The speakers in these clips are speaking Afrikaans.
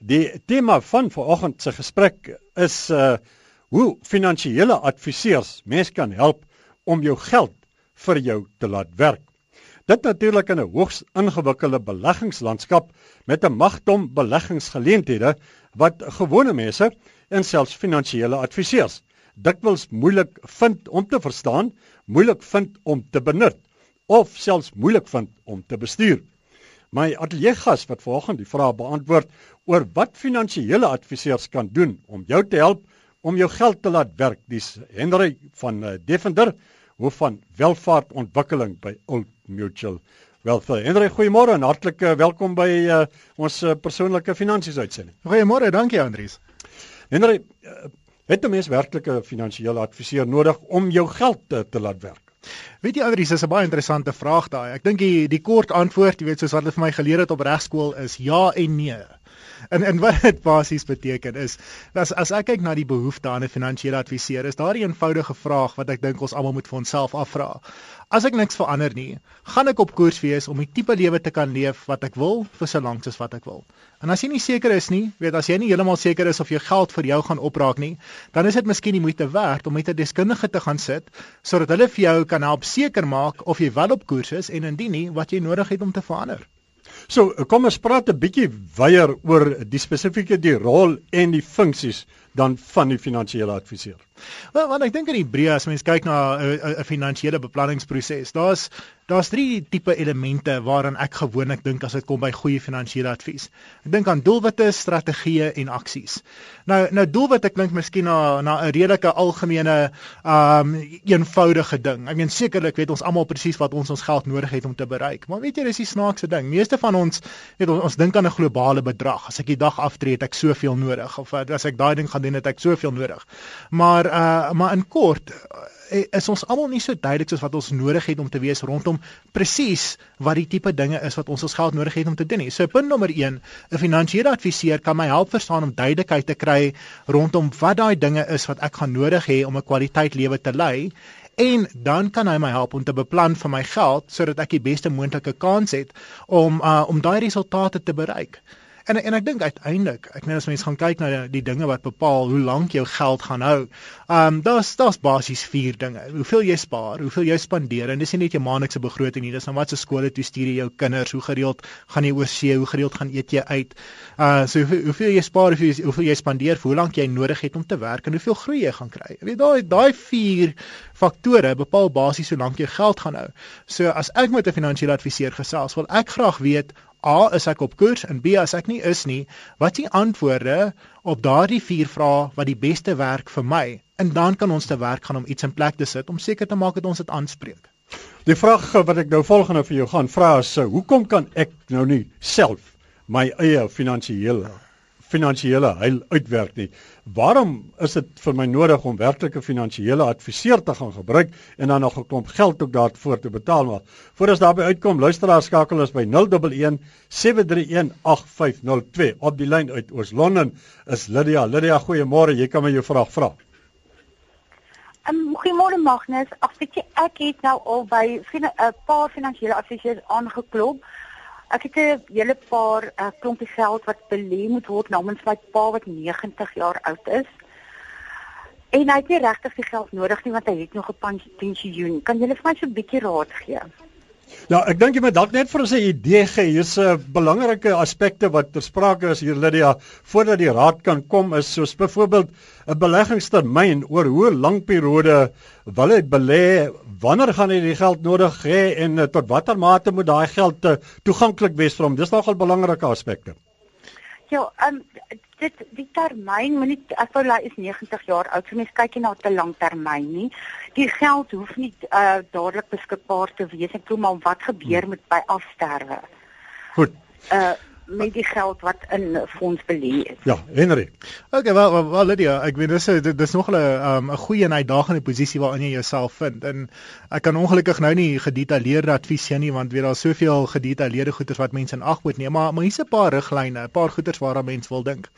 Die tema van vanoggend se gesprek is uh hoe finansiële adviseurs mens kan help om jou geld vir jou te laat werk. Dit natuurlik in 'n hoogs ingewikkelde beleggingslandskap met 'n magdom beleggingsgeleenthede wat gewone mense en selfs finansiële adviseurs dikwels moeilik vind om te verstaan, moeilik vind om te benut of selfs moeilik vind om te bestuur. My ateljee gas wat vanoggend die vraag beantwoord oor wat finansiële adviseurs kan doen om jou te help om jou geld te laat werk. Dis Henry van uh, Defender, hoof van welvaartontwikkeling by Old Mutual Wealth. Henry, goeiemôre en hartlik uh, welkom by uh, ons persoonlike finansies uitsending. Goeiemôre, dankie Andries. Henry, het 'n mens werklik 'n finansiële adviseur nodig om jou geld te, te laat werk? Weet jy Adrius, dis 'n baie interessante vraag daai. Ek dink die die kort antwoord, jy weet soos wat hulle vir my geleer het op regskool is ja en nee. En en wat dit basies beteken is, as as ek kyk na die behoefte aan 'n finansiële adviseur, is daar 'n eenvoudige vraag wat ek dink ons almal moet vir onsself afvra. As ek niks verander nie, gaan ek op koers wees om die tipe lewe te kan leef wat ek wil vir so lank as wat ek wil. En as jy nie seker is nie, weet as jy nie heeltemal seker is of jou geld vir jou gaan opraak nie, dan is dit miskien die moeite werd om met 'n deskundige te gaan sit sodat hulle vir jou kan help seker maak of jy wel op koers is en indien nie, wat jy nodig het om te verander. So, kom ons praat 'n bietjie weier oor die spesifieke die rol en die funksies dan van die finansiële adviseur. Wel, want ek dink in Hebreë as mens kyk na 'n 'n finansiële beplanningsproses, daar's daar's drie tipe elemente waaraan ek gewoonlik dink as dit kom by goeie finansiële advies. Ek dink aan doelwitte, strategieë en aksies. Nou nou doelwitte klink miskien na na 'n redelike algemene um eenvoudige ding. Ek meen sekerlik weet ons almal presies wat ons ons geld nodig het om te bereik. Maar weet jy, dis die snaakse ding. Meeste van ons weet ons, ons dink aan 'n globale bedrag. As ek die dag aftree, het ek soveel nodig of as ek daai ding gaan doen, het ek soveel nodig. Maar uh maar in kort uh, is ons almal nie so duidelik soos wat ons nodig het om te wees rondom presies wat die tipe dinge is wat ons ons geld nodig het om te doen nie. So punt nommer 1, 'n finansiële adviseur kan my help verstaan om duidelikheid te kry rondom wat daai dinge is wat ek gaan nodig hê om 'n kwaliteit lewe te lei en dan kan hy my help om te beplan vir my geld sodat ek die beste moontlike kans het om uh, om daai resultate te bereik. En en ek dink uiteindelik, ek meen as mense gaan kyk na die, die dinge wat bepaal hoe lank jou geld gaan hou. Um, daar's daar's basies vier dinge. Hoeveel jy spaar, hoeveel jy spandeer en dis nie net jou maandelikse begroting nie, dis dan wat se skole toe stuur jy jou kinders, hoe gereeld gaan jy oor see, hoe gereeld gaan eet jy uit. Uh so hoeveel, hoeveel jy spaar, hoeveel jy, hoeveel jy spandeer, hoe lank jy nodig het om te werk en hoeveel groei jy gaan kry. Jy weet daai daai vier faktore bepaal basies hoe lank jy geld gaan hou. So as ek met 'n finansiële adviseur gesels, wil ek graag weet A is ek op koers en B as ek nie is nie, wat is die antwoorde op daardie vier vrae wat die beste werk vir my? En dan kan ons te werk gaan om iets in plek te sit om seker te maak dat ons dit aanspreek. Die vraag wat ek nou volgende vir jou gaan vra is: hoekom kan ek nou nie self my eie finansiële finansiële heil uitwerk nie. Waarom is dit vir my nodig om werklik 'n finansiële adviseur te gaan gebruik en dan nog 'n klomp geld ook daarvoor te betaal maar voor ons daarby uitkom luisteraars skakel ons by 011 731 8502 op die lyn uit Oos-London is Lydia. Lydia, goeiemôre. Jy kan my jou vraag vra. Um, goeiemôre Magnus. Ag weet jy ek het nou al by 'n paar finansiële adviseurs aangeklop. Ek het 'n hele paar uh, klompie geld wat belê moet word namens my pa wat 90 jaar oud is. En hy het nie regtig die geld nodig nie want hy het nog 'n pensioen. Kan jy vir my so 'n bietjie raad gee? Ja, ek dink jy moet dalk net vir ons 'n idee gee. Hier's 'n belangrike aspekte wat ter sprake is hier Lydia voordat die raad kan kom is soos byvoorbeeld 'n beleggingstermyn oor hoe lank periode wil hy belê, wanneer gaan hy die geld nodig hê en uh, tot watter mate moet daai geld uh, toeganklik wees vir hom? Dis nogal belangrike aspekte. Ja, um, dit die termyn moet nie ek wou hy is 90 jaar oud. So mense kyk nie na 'n lang termyn nie. Die geld hoef nie uh, dadelik beskikbaar te wees. Ek glo maar wat gebeur hmm. met by afsterwe. Goed. Uh met die geld wat in fonds belê is. Ja, Henry. Okay, wel wel, wel Lydia, ek weet dis dis nog 'n um, 'n goeie en uitdagende posisie waarin jy jouself vind. En ek kan ongelukkig nou nie gedetailleerde advies gee nie want weet daar soveel gedetailleerde goeders wat mense in ag moet neem, maar maar hier's 'n paar riglyne, 'n paar goeders waaraan mense wil dink.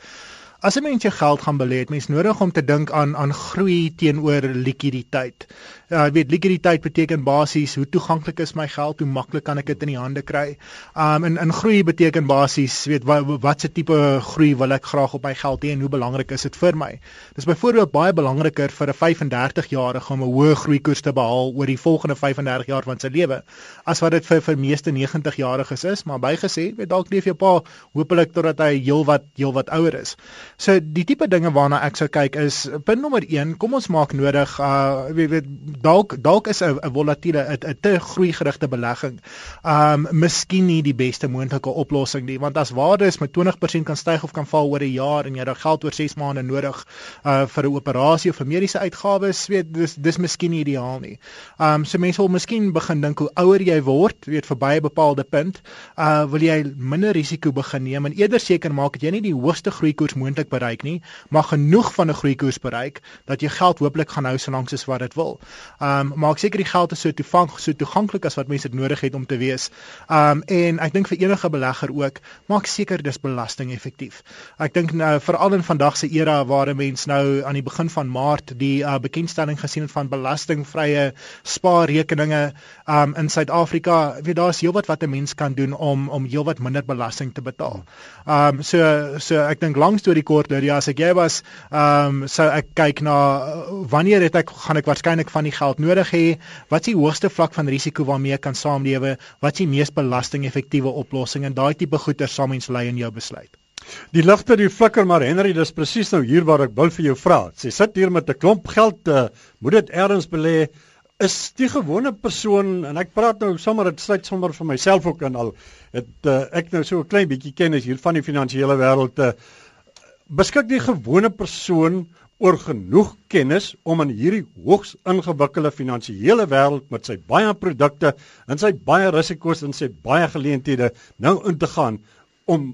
As 'n mens jou geld gaan belê, het mens nodig om te dink aan aan groei teenoor likwiditeit. Ja, uh, weet likwiditeit beteken basies hoe toeganklik is my geld, hoe maklik kan ek dit in die hande kry. Um en in groei beteken basies weet wat watse tipe groei wil ek graag op my geld hê en hoe belangrik is dit vir my. Dis byvoorbeeld baie belangriker vir 'n 35-jarige om 'n hoë groeikoers te behaal oor die volgende 35 jaar van sy lewe as wat dit vir vir meeste 90-jariges is, maar bygesê, weet dalk leef jou pa hopelik totdat hy heelwat heelwat ouer is. So die tipe dinge waarna ek sou kyk is punt nommer 1, kom ons maak nodig uh weet weet dalk dalk is 'n volatiele 'n te groei gerigte belegging. Um miskien nie die beste moontlike oplossing nie, want as waardes met 20% kan styg of kan val oor 'n jaar en jy het geld oor 6 maande nodig uh vir 'n operasie of vir mediese uitgawes, weet dis dis miskien nie ideaal nie. Um so mense wil miskien begin dink hoe ouer jy word, weet verby 'n bepaalde punt, uh wil jy minder risiko begin neem en eerder seker maak dat jy nie die hoogste groeikoers moontlik bereik nie, maar genoeg van 'n groeikoers bereik dat jy geld hooplik gaan hou solank soos wat dit wil. Ehm um, maak seker die geld is so toevang so toeganklik as wat mense dit nodig het om te wees. Ehm um, en ek dink vir enige belegger ook, maak seker dis belasting effektief. Ek dink nou veral in vandag se era waar 'n mens nou aan die begin van Maart die uh, bekendstelling gesien het van belastingvrye spaarrekeninge ehm um, in Suid-Afrika, weet daar's heelwat wat 'n mens kan doen om om heelwat minder belasting te betaal. Ehm um, so so ek dink langs toe die kort Lydia as ek jy was ehm um, sou ek kyk na wanneer het ek gaan ek waarskynlik van die geld nodig hê? Wat is die hoogste vlak van risiko waarmee kan saamlewe? Wat is die mees belastingeffektiewe oplossing? En daai tipe goeder sal mens lei in jou besluit. Die ligte die flikker maar Henry dis presies nou hier waar ek wil vir jou vra. Sy sit hier met 'n klomp geld uh, moet dit ergens belê? Is die gewone persoon en ek praat nou sommer dit sluit sommer vir myself ook in al het uh, ek nou so 'n klein bietjie kennis hier van die finansiële wêreld uh, beskik die gewone persoon oor genoeg kennis om in hierdie hoogs ingewikkelde finansiële wêreld met sy baie produkte en sy baie risiko's en sy baie geleenthede nou in te gaan om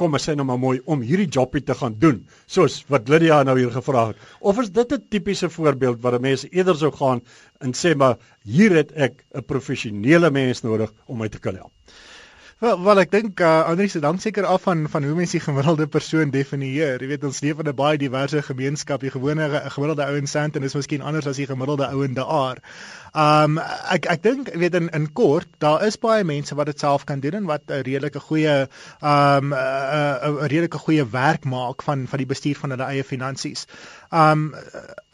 kom ons sê nou maar mooi om hierdie jobie te gaan doen soos wat Lydia nou hier gevra het. Of is dit 'n tipiese voorbeeld waar 'n mens eerder sou gaan en sê maar hier het ek 'n professionele mens nodig om my te kan help Wel, wel ek dink uh, Andries se dank seker af van van hoe mense die gemiddelde persoon definieer. Jy weet ons leef in 'n baie diverse gemeenskap. Die gewone gemiddelde ou in Sandton is miskien anders as die gemiddelde ou in daar. Um ek ek dink weet in in kort, daar is baie mense wat dit self kan doen en wat 'n redelike goeie um 'n 'n redelike goeie werk maak van van die bestuur van hulle eie finansies. Um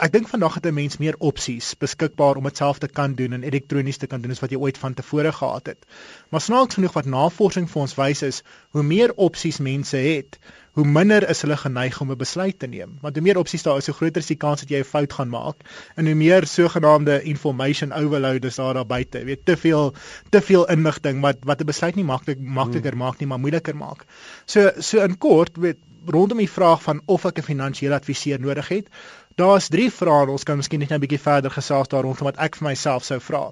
ek dink vandag het 'n mens meer opsies beskikbaar om dit self te kan doen en elektronies te kan doen as wat jy ooit van tevore gehad het. Maar snaaks genoeg wat navorsing vir ons wys is, hoe meer opsies mense het, hoe minder is hulle geneig om 'n besluit te neem. Want hoe meer opsies daar is, hoe groter is die kans dat jy 'n fout gaan maak en hoe meer sogenaamde information overload is daar daar buite. Jy weet te veel te veel inligting wat wat 'n besluit nie maklik makliker hmm. maak nie, maar moeiliker maak. So so in kort, weet rondom die vraag van of ek 'n finansiële adviseur nodig het, daar's drie vrae. Ons kan miskien net 'n bietjie verder gesels daar rondom wat ek vir myself sou vra.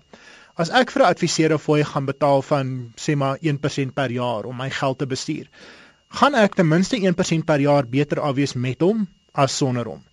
As ek vir 'n adviseur of fooi gaan betaal van sê maar 1% per jaar om my geld te bestuur, gaan ek ten minste 1% per jaar beter afwees met hom as sonder hom.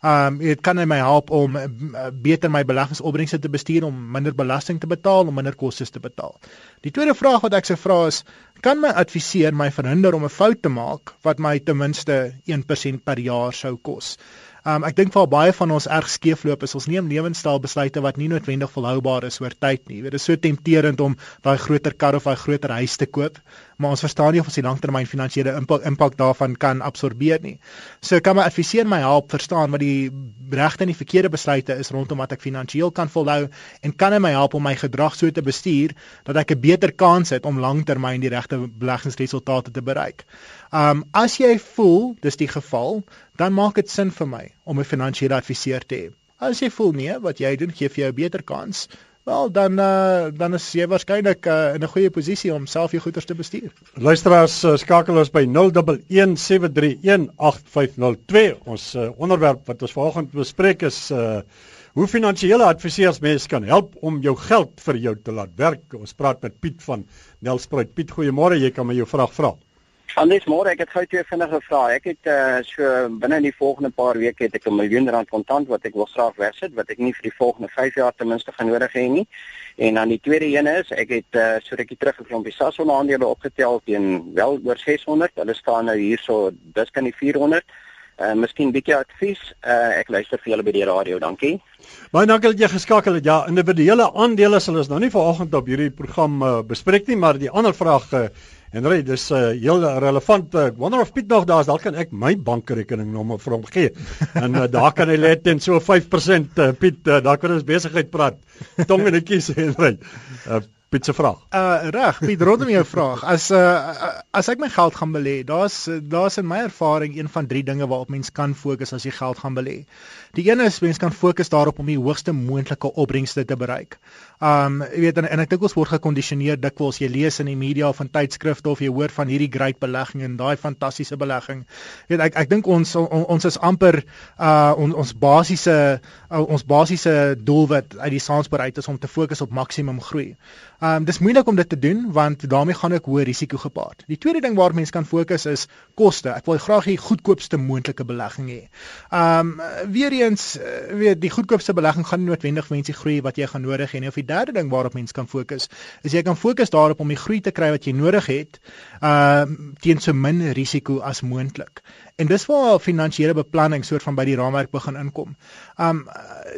Um dit kan my help om uh, beter my beleggingsopbrengste te bestuur om minder belasting te betaal om minder kostes te betaal. Die tweede vraag wat ek sou vra is kan my adviseur my verhinder om 'n fout te maak wat my ten minste 1% per jaar sou kos. Um ek dink vir baie van ons erg skeefloop is ons neem lewenstyl besluite wat nie noodwendig volhoubaar is oor tyd nie. Dit is so tempterend om daai groter kar of daai groter huis te koop, maar ons verstaan nie of ons die langtermyn finansiële impak impak daarvan kan absorbeer nie. So kan my adviseur my help verstaan wat die regte en die verkeerde besluite is rondom wat ek finansiëel kan volhou en kan hy my help om my gedrag so te bestuur dat ek 'n beter kans het om langtermyn die regte beleggingsresultate te bereik. Um as jy voel dis die geval, dan maak dit sin vir my om 'n finansiële adviseur te hê. As jy voel nee, wat jy doen gee vir jou 'n beter kans, wel dan uh, dan is jy waarskynlik uh, in 'n goeie posisie om self jou goederes te bestuur. Luisteraars, uh, skakel ons by 0117318502. Ons uh, onderwerp wat ons vanoggend bespreek is uh, hoe finansiële adviseurs mense kan help om jou geld vir jou te laat werk. Ons praat met Piet van Nelspruit. Piet, goeiemôre. Jy kan my jou vraag vra. Anders môre, ek het gou twee vinnige vrae. Ek het uh, so binne in die volgende paar weke het ek 'n miljoen rand kontant wat ek wil graag wegsit wat ek nie vir die volgende 5 jaar ten minste gaan nodig hê nie. En dan die tweede een is, ek het uh, so rukkie terug geklim by Sasol aandele opgetel teen wel oor 600. Hulle staan nou hierso dis kan die 400. uh miskien bietjie advies. Uh ek luister vir julle by die radio. Dankie. Baie dankie dat jy geskakel het. Ja, individuele aandele sal ons nou nie vanoggend op hierdie program uh, bespreek nie, maar die ander vraag uh, Henry, dis 'n uh, heel relevant. Ek wonder of Piet nog daar is. Dalk kan ek my bankrekeningnommer vir hom gee. En uh, daar kan hy let in so 5% uh, Piet, uh, daar kan ons besigheid praat. Tong en kies Henry. Uh, Piet se vraag. Uh reg, Piet, rondom jou vraag. As uh as ek my geld gaan belê, daar's daar's in my ervaring een van drie dinge waarop mens kan fokus as jy geld gaan belê. Die een is mens kan fokus daarop om die hoogste moontlike opbrengste te bereik. Um jy weet en, en ek dink ons word gekondisioneer dikwels jy lees in die media of in tydskrifte of jy hoor van hierdie great belegging en daai fantastiese belegging. Jy weet ek ek dink ons on, ons is amper uh on, ons basiese uh, ons basiese doelwit uit die saamspreid is om te fokus op maksimum groei. Um dis moeilik om dit te doen want daarmee gaan ek hoë risiko gepaard. Die tweede ding waar mense kan fokus is koste. Ek wil graag die goedkoopste moontlike belegging hê. Um weer eens eh, weet die goedkoopste belegging gaan noodwendig mense groei wat jy gaan nodig hê nie. Of die derde ding waarop mense kan fokus is jy kan fokus daarop om die groei te kry wat jy nodig het um teen so min risiko as moontlik. En dis waar finansiële beplanning soort van by die raamwerk begin inkom. Um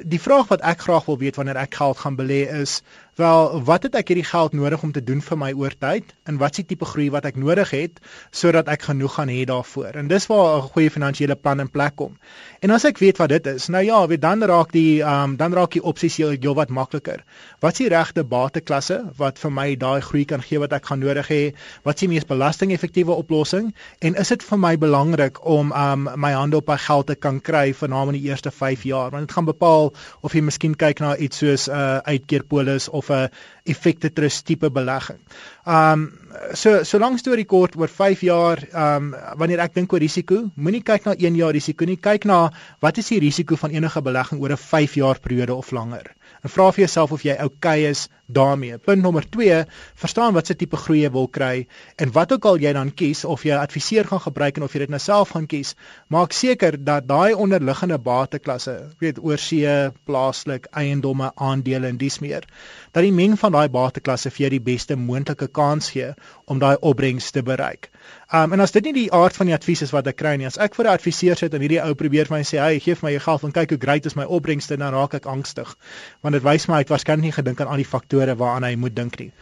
die vraag wat ek graag wil weet wanneer ek geld gaan belê is Wel, wat het ek hierdie geld nodig om te doen vir my oortyd en wat is die tipe groei wat ek nodig het sodat ek genoeg gaan hê daarvoor? En dis waar 'n goeie finansiële plan in plek kom. En as ek weet wat dit is, nou ja, weet dan raak die um, dan raak die opsies heel, heel wat makliker. Wat is die regte bateklasse wat vir my daai groei kan gee wat ek gaan nodig hê? Wat is die mees belastingeffektiewe oplossing? En is dit vir my belangrik om um, my hande op my geld te kan kry na in die eerste 5 jaar? Want dit gaan bepaal of jy miskien kyk na iets soos 'n uh, uitkeerpolis of 'n effekte trust tipe belegging. Um so solank storie kort oor 5 jaar, um wanneer ek dink oor risiko, moenie kyk na 1 jaar risiko nie, kyk na wat is die risiko van enige belegging oor 'n 5 jaar periode of langer en vra vir jouself of jy oukei is daarmee. Punt nommer 2, verstaan wat se tipe groei jy wil kry en wat ook al jy dan kies of jy 'n adviseur gaan gebruik en of jy dit nou self gaan kies, maak seker dat daai onderliggende bateklasse, weet oorsee, plaaslik, eiendomme, aandele en dis meer, dat die meng van daai bateklasse vir jou die beste moontlike kans gee om daai opbrengs te bereik. Um en as dit nie die aard van die advies is wat ek kry nie, as ek vir 'n adviseur sit en hierdie ou probeer vir my sê, "Hey, gee vir my jou geld en kyk hoe great is my opbrengste," dan raak ek angstig. Want dit wys my hy het waarskynlik nie gedink aan al die faktore waaraan hy moet dink nie.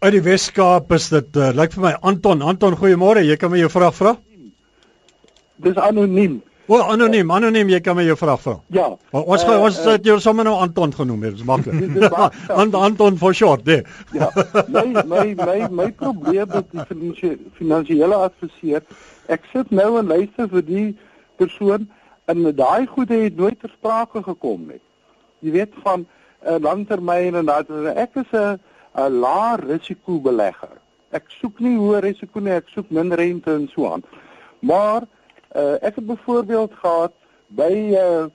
Uit die Weskaap is dit uh, lyk vir my Anton, Anton, goeiemôre. Jy kan my jou vraag vra? Dis anoniem. O, oh, anoniem, anoniem, jy kan my jou vraag vra. Ja. Maar ons uh, ons het uh, jou sommer nou Anton genoem, dit is maklik. Ant Anton for short, nee. ja. My my my my probleem met die finansie, finansiële adviseur, ek sit nou en luister vir die persoon en daai goede het nooit ter sprake gekom nie. Jy weet van uh, langtermyn en dat ek is 'n 'n lae risiko belegger. Ek soek nie hoë risiko nie, ek soek min rente en so aan. Maar Uh, ek het byvoorbeeld gehad by uh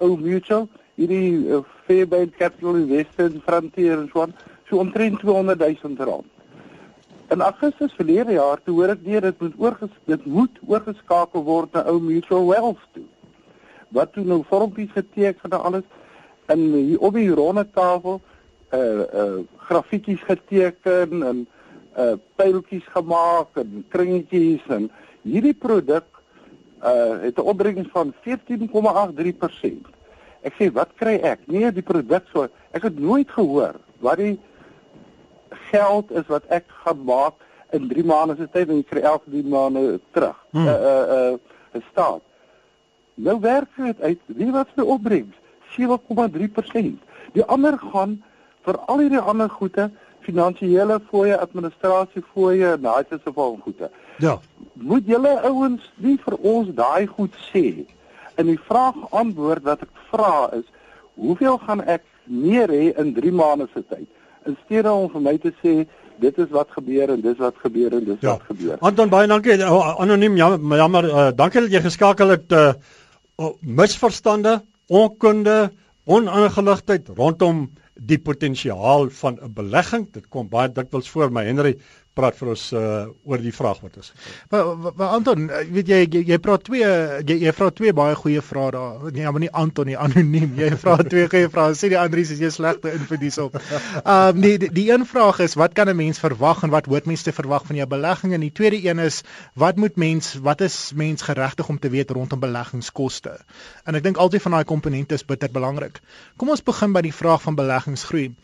Old Mutual, hierdie uh, Fairbank Capital Investment Frontier en so aan, so omtrent 200 000 rand. In Augustus verlede jaar toe hoor ek weer dit moet oorges dit moet oorgeskakel word na Old Mutual Wealth toe. Wat toe nou vormpies geteken en alles en hier op die ronde tafel uh uh grafiekies geteken en uh pyltjies gemaak en kringetjies en hierdie produk uh het 'n opbrengs van 14,83%. Ek sê wat kry ek? Nee, die produk so. Ek het nooit gehoor wat die geld is wat ek gaan maak in 3 maande se tyd en ek kry elke 3 maande terug. Hmm. Uh uh uh staat. Nou werk dit uit. Wie wat se opbrengs? 7,3%. Die ander gaan vir al hierdie ander goede finansiële fooie, administrasie fooie en daai tipe van goede. Ja. Moet julle ouens nie vir ons daai goed sê. En die vraag antwoord wat ek vra is, hoeveel gaan ek meer hê in 3 maande se tyd? In steede om vir my te sê dit is wat gebeur en dis wat gebeur en dis ja. wat gebeur. Anton baie dankie. Anoniem jammer jammer uh, dankie dat jy geskakel het uh, misverstande, onkunde, onaangeligtheid rondom die potensiaal van 'n belegging. Dit kom baie dikwels voor my Henry praat vir ons uh, oor die vraag wat is. Maar, maar Anton, eh, weet jy jy, jy praat twee jy, jy vra twee baie goeie vrae daar. Nee, maar nie Anton nie, anoniem. Jy vra twee goeie vrae. Sê die Andries is jy slegte infodies op. Ehm um, nee, die, die een vraag is wat kan 'n mens verwag en wat hoort mense te verwag van jou belegging en die tweede een is wat moet mens wat is mens geregtig om te weet rondom beleggingskoste? En ek dink altyd van daai komponente is bitter belangrik. Kom ons begin by die vraag van beleggingsgroei.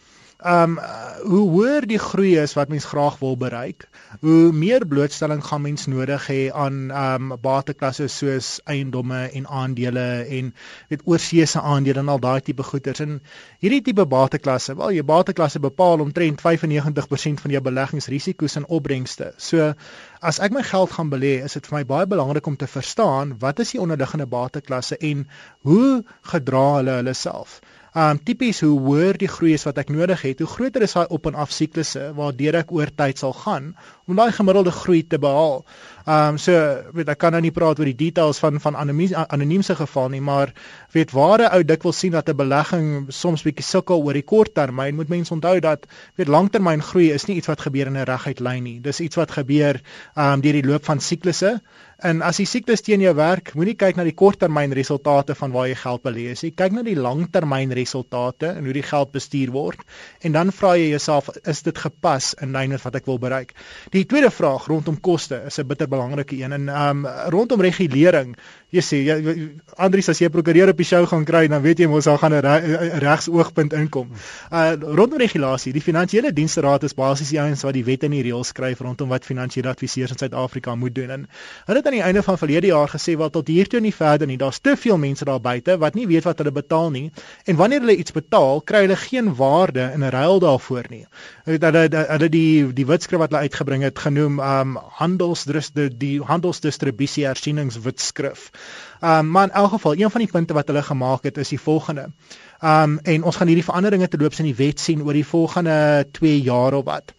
Um hoe hoër die groei is wat mens graag wil bereik, hoe meer blootstelling gaan mens nodig hê aan um bateklasse soos eiendomme en aandele en weet oorseese aandele en al daai tipe goederes. En hierdie tipe bateklasse, wel jou bateklasse bepaal omtrent 95% van jou beleggingsrisiko's en opbrengste. So as ek my geld gaan belê, is dit vir my baie belangrik om te verstaan wat is die onderliggende bateklasse en hoe gedra hulle hulle self um tipies hoe hoër die groei is wat ek nodig het, hoe groter is daai op en af siklusse waardeur ek oor tyd sal gaan om daai gemiddelde groei te behaal. Um so weet ek kan nou nie praat oor die details van van anoniemse geval nie, maar weet ware ou dikwels sien dat 'n belegging soms bietjie sukkel oor die kort termyn. Moet mense onthou dat weet langtermyn groei is nie iets wat gebeur in 'n reguit lyn nie. Dis iets wat gebeur um deur die loop van siklusse. En as die siklus teen jou werk, moenie kyk na die korttermyn resultate van waar jy geld belê is nie. Kyk na die langtermyn resultate en hoe die geld bestuur word. En dan vra jy jouself, is dit gepas in lyn met wat ek wil bereik? Die tweede vraag rondom koste is 'n bitter belangrike een en ehm um, rondom regulering. Jy sê jy Andries as jy prokureur op die show gaan kry, dan weet jy mos daar gaan 'n re, regsoogpunt inkom. Uh rondom regulasie, die finansiële dienste raad is basies die ouens wat die wette en die reëls skryf rondom wat finansiële adviseurs in Suid-Afrika moet doen. En hulle het aan die einde van verlede jaar gesê wat tot hier toe nie verder nie. Daar's te veel mense daar buite wat nie weet wat hulle betaal nie. En wanneer hulle iets betaal, kry hulle geen waarde in ruil daarvoor nie. Hulle hulle die die wetskrif wat hulle uitgebring het genoem um handelsdrus die, die handelsdistribusie hersieningswetskrif. Um maar in elk geval, een van die punte wat hulle gemaak het is die volgende. Um en ons gaan hierdie veranderinge te loops in die wet sien oor die volgende 2 jaar of wat.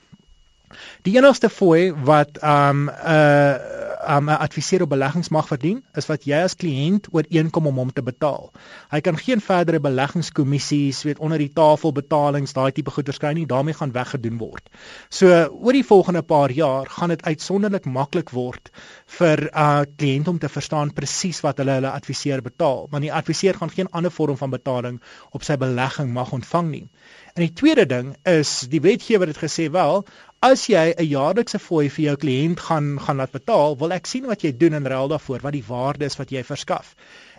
Die enigste fooi wat um 'n uh, um, 'n adviseur op beleggings mag verdien is wat jy as kliënt ooreenkom om hom te betaal. Hy kan geen verdere beleggingskommissies, weet onder die tafel betalings, daai tipe goeder kry nie, daarmee gaan weggedoen word. So oor die volgende paar jaar gaan dit uitsonderlik maklik word vir 'n uh, kliënt om te verstaan presies wat hulle hulle adviseur betaal, want die adviseur gaan geen ander vorm van betaling op sy belegging mag ontvang nie. En die tweede ding is die wetgewer het gesê wel As jy 'n jaarlikse fooi vir jou kliënt gaan gaan laat betaal, wil ek sien wat jy doen in ruil daarvoor, wat die waarde is wat jy verskaf.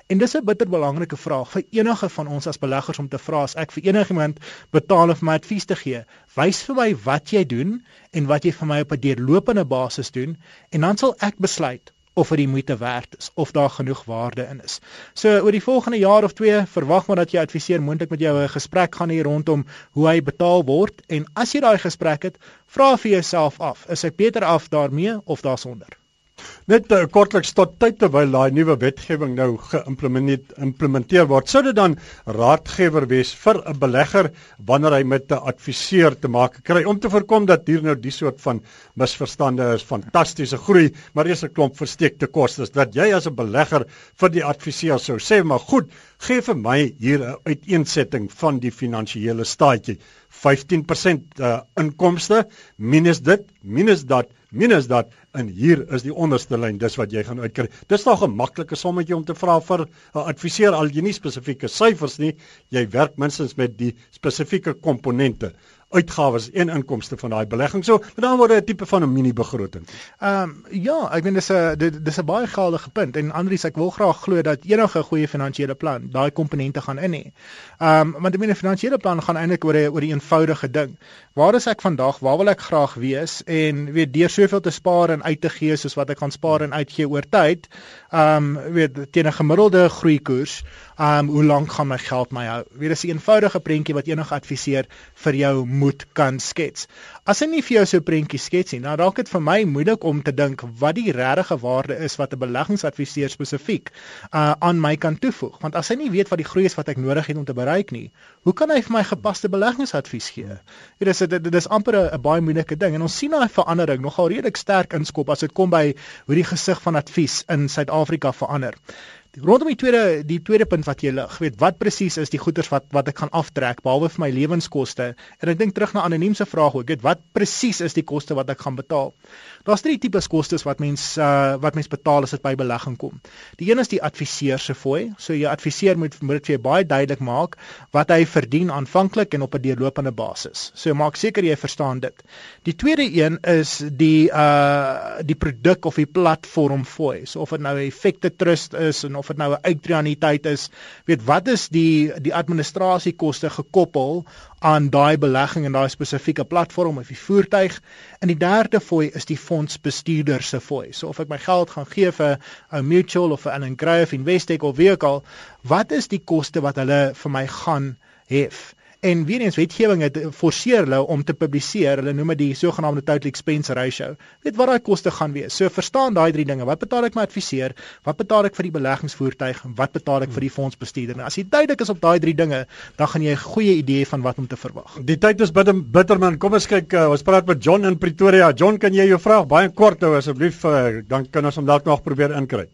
En dis 'n bitter belangrike vraag vir enige van ons as beleggers om te vra as ek vir enigiemand betaal of my advies te gee. Wys vir my wat jy doen en wat jy vir my op 'n deurlopende basis doen en dan sal ek besluit of dit die moeite werd is of daar genoeg waarde in is. So oor die volgende jaar of twee verwag maar dat jy adviseer moontlik met jou 'n gesprek gaan hier rondom hoe hy betaal word en as jy daai gesprek het, vra vir jouself af, is ek beter af daarmee of daarsonder? Net uh, kortliks tot tyd terwyl daai nuwe wetgewing nou geïmplementeer word, sou dit dan raadgewer wees vir 'n belegger wanneer hy met 'n adviseur te maak kry. Om te voorkom dat hier nou die soort van misverstande is, fantastiese groei, maar eers 'n klomp versteekte kostes dat jy as 'n belegger vir die adviseur sou sê, maar goed, gee vir my hier 'n uiteensetting van die finansiële staatjie. 15% uh, inkomste minus dit, minus dat, minus dat en hier is die onderste lyn dis wat jy gaan uitkry. Dis nog 'n maklike sommetjie om te vra vir 'n adviseur al jy nie spesifieke syfers nie, jy werk minstens met die spesifieke komponente uitgawes en inkomste van daai belegging. So, dan word dit 'n tipe van 'n mini begroting. Ehm um, ja, ek meen dis 'n dis 'n baie geldige punt en Andries, ek wil graag glo dat enige goeie finansiële plan daai komponente gaan in hê. Ehm um, want ek meen 'n finansiële plan gaan eintlik oor 'n oor 'n eenvoudige ding. Waar is ek vandag? Waar wil ek graag wees? En weet deur soveel te spaar en uit te gee soos wat ek gaan spaar en uitgee oor tyd, ehm um, weet teen 'n gemiddelde groeikoers um hoe lank gaan my geld my hou? Weet dis 'n eenvoudige prentjie wat enige adviseur vir jou moet kan skets. As hy nie vir jou so 'n prentjie skets nie, dan raak dit vir my moeilik om te dink wat die regte waarde is wat 'n beleggingsadviseur spesifiek uh aan my kan toevoeg. Want as hy nie weet wat die groei is wat ek nodig het om te bereik nie, hoe kan hy vir my gepaste beleggingsadvies gee? Dit is dit is amper 'n baie moeilike ding en ons sien daai verandering nogal redelik sterk inskop as dit kom by hoe die gesig van advies in Suid-Afrika verander. Rondom die tweede die tweede punt wat jy lig, weet wat presies is die goederes wat wat ek gaan aftrek behalwe vir my lewenskoste? En ek dink terug na anoniem se vraag ook, weet wat presies is die koste wat ek gaan betaal? Daar's drie tipes kostes wat mens uh, wat mens betaal as dit by belegging kom. Die een is die adviseur se fooi. So jy adviseer moet moet dit vir jou baie duidelik maak wat hy verdien aanvanklik en op 'n deurlopende basis. So maak seker jy verstaan dit. Die tweede een is die uh die produk of die platform fooi. So of dit nou 'n effekte trust is en of dit nou 'n uitreaniteit is, weet wat is die die administrasiekoste gekoppel aan daai belegging en daai spesifieke platform of die voertuig. En die derde fooi is die fondsbestuurder se fooi. So of ek my geld gaan gee vir 'n mutual of vir 'n Grove Investec of wie ook al, wat is die koste wat hulle vir my gaan hef? En weer eens wetgewing het forceer hulle om te publiseer. Hulle noem dit die sogenaamde total expense ratio. Weet wat daai koste gaan wees. So verstaan daai drie dinge. Wat betaal ek my adviseur? Wat betaal ek vir die beleggingsvoertuig? Wat betaal ek vir die fondsbestuurder? Nou as jy duidelik is op daai drie dinge, dan gaan jy 'n goeie idee van wat om te verwag. Die tyd is bitter bitterman. Kom ons kyk, uh, ons praat met John in Pretoria. John, kan jy jou vraag baie kort hou asseblief? Uh, dan kan ons hom dalk nog probeer inkry.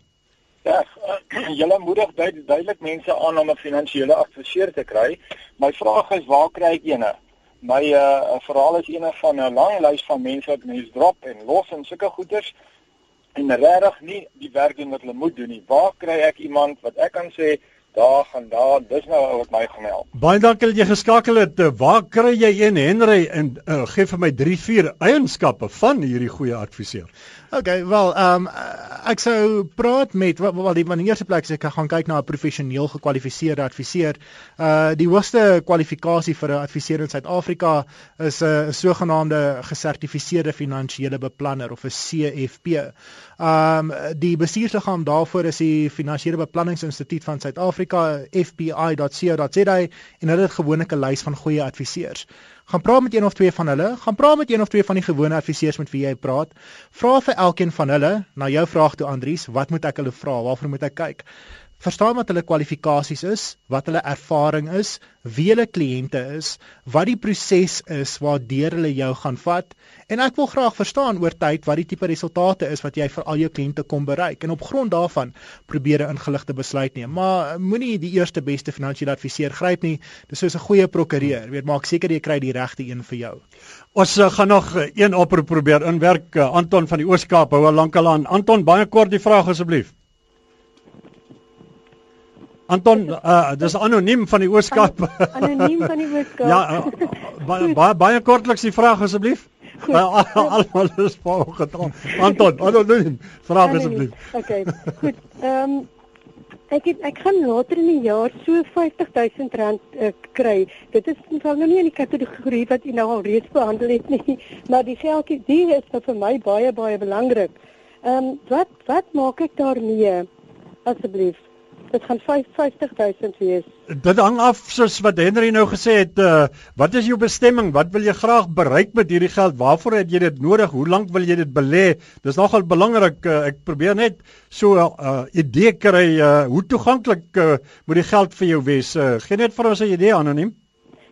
Ja, julle moedig duidelik mense aan om 'n finansiële adviseur te kry. My vraag is waar kry ek eene? My uh verhaal is eene van 'n lang lys van mense wat mense drop en los en sulke goeders en regtig nie die werk doen wat hulle moet doen nie. Waar kry ek iemand wat ek kan sê daar gaan daar dis nou wat my gaan help. Baie dankie dat jy geskakel het. Waar kry jy een Henry en uh, gee vir my 3 4 eienskappe van hierdie goeie adviseur? Okay, wel, ehm um, ek sou praat met wel, die van die eerste plek sê ek gaan kyk na 'n professioneel gekwalifiseerde adviseur. Uh die hoogste kwalifikasie vir 'n adviseur in Suid-Afrika is 'n uh, sogenaamde gesertifiseerde finansiële beplanner of 'n CFP. Ehm um, die bestuursliggaam daarvoor is die Finansiële Beplanningsinstituut van Suid-Afrika, fpi.co.za en hulle het gewoonlik 'n lys van goeie adviseurs gaan praat met een of twee van hulle, gaan praat met een of twee van die gewone adviseurs met wie jy praat. Vra vir elkeen van hulle, na jou vraag toe Andries, wat moet ek hulle vra? Waarvoor moet ek kyk? Verstaan wat hulle kwalifikasies is, wat hulle ervaring is, wie hulle kliënte is, wat die proses is waardeur hulle jou gaan vat en ek wil graag verstaan oor tyd wat die tipe resultate is wat jy vir al jou kliënte kom bereik en op grond daarvan probeer 'n ingeligte besluit neem. Maar moenie die eerste beste finansiële adviseur gryp nie. Dis soos 'n goeie prokureur, weet maak seker jy kry die regte een vir jou. Ons uh, gaan nog uh, een oproep probeer inwerk uh, Anton van die Ooskaap hou al lankal aan. Anton, baie kort die vraag asseblief. Anton, uh, dis anoniem van die Ooskaap. Anoniem van die Ooskaap. ja, uh, baie baie baie kortliks die vraag asseblief. Almal is volgetrek. Anton, anoniem. Vraag asseblief. Okay. Goed. Ehm um, ek het, ek gaan later in die jaar so R50000 uh, kry. Dit is wel nou nie in die kategorie wat u nou al reeds behandel het nie, maar die geldjie die is vir my baie baie belangrik. Ehm um, wat wat maak ek daarmee? Asseblief. Dit gaan 55000 wees. Dit hang af soos wat Henry nou gesê het, uh, wat is jou bestemming? Wat wil jy graag bereik met hierdie geld? Waarvoor het jy dit nodig? Hoe lank wil jy dit belê? Dis nogal belangrik. Uh, ek probeer net so 'n uh, idee kry uh, hoe toeganklik uh, moet die geld vir jou wees. Uh, Geen net vir ons 'n idee anoniem.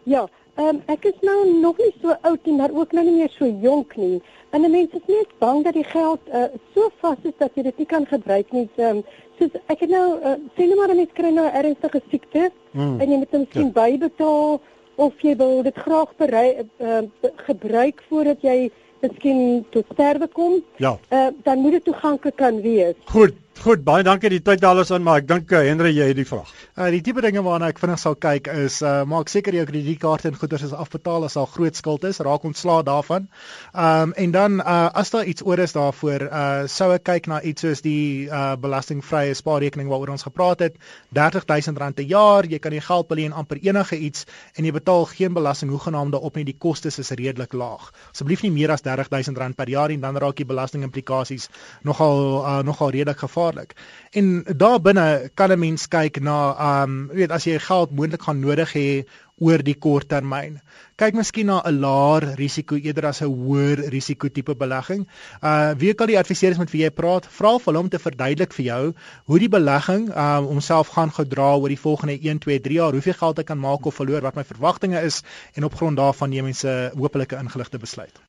Ja, um, ek is nou nog nie so oud nie, maar ook nou nie meer so jonk nie. En mense is net bang dat die geld uh, so vas is dat jy dit nie kan gebruik nie. Um, soos ek het nou uh, sê net maar net kry nou 'n ernstige siekte mm. en jy moet miskien ja. bybetaal of jy wil dit graag berei, uh, gebruik voordat jy miskien tot sterwe kom. Ja. Uh, dan moet dit toeganklik kan wees. Goed. Goed, baie dankie die tyd alles aan maar ek dink uh, Henry jy het die vraag. Uh die tipe dinge waarna ek vinnig sal kyk is uh maak seker jou kredietkaarte en goederes is afbetaal as daar groot skuld is, raak ontslae daarvan. Um en dan uh as daar iets oor is daarvoor, uh sou ek kyk na iets soos die uh belastingvrye spaarrekening waaroor ons gepraat het, R30000 'n jaar, jy kan die geld beleen amper enige iets en jy betaal geen belasting hoegenaamde op nie, die kostes is redelik laag. Asseblief nie meer as R30000 per jaar nie, dan raak die belastingimplikasies nogal uh nogal redelik gevaarlik gevaarlik. En daar binne kan 'n mens kyk na um weet as jy geld moontlik gaan nodig hê oor die kort termyn. Kyk miskien na 'n laer risiko eerder as 'n hoër risiko tipe belegging. Uh wie kan die adviseurs met wie jy praat, vra vir hom om te verduidelik vir jou hoe die belegging um homself gaan gedra oor die volgende 1, 2, 3 jaar, hoeveel geld ek kan maak of verloor, wat my verwagtinge is en op grond daarvan neem mense hopelike ingeligte besluit.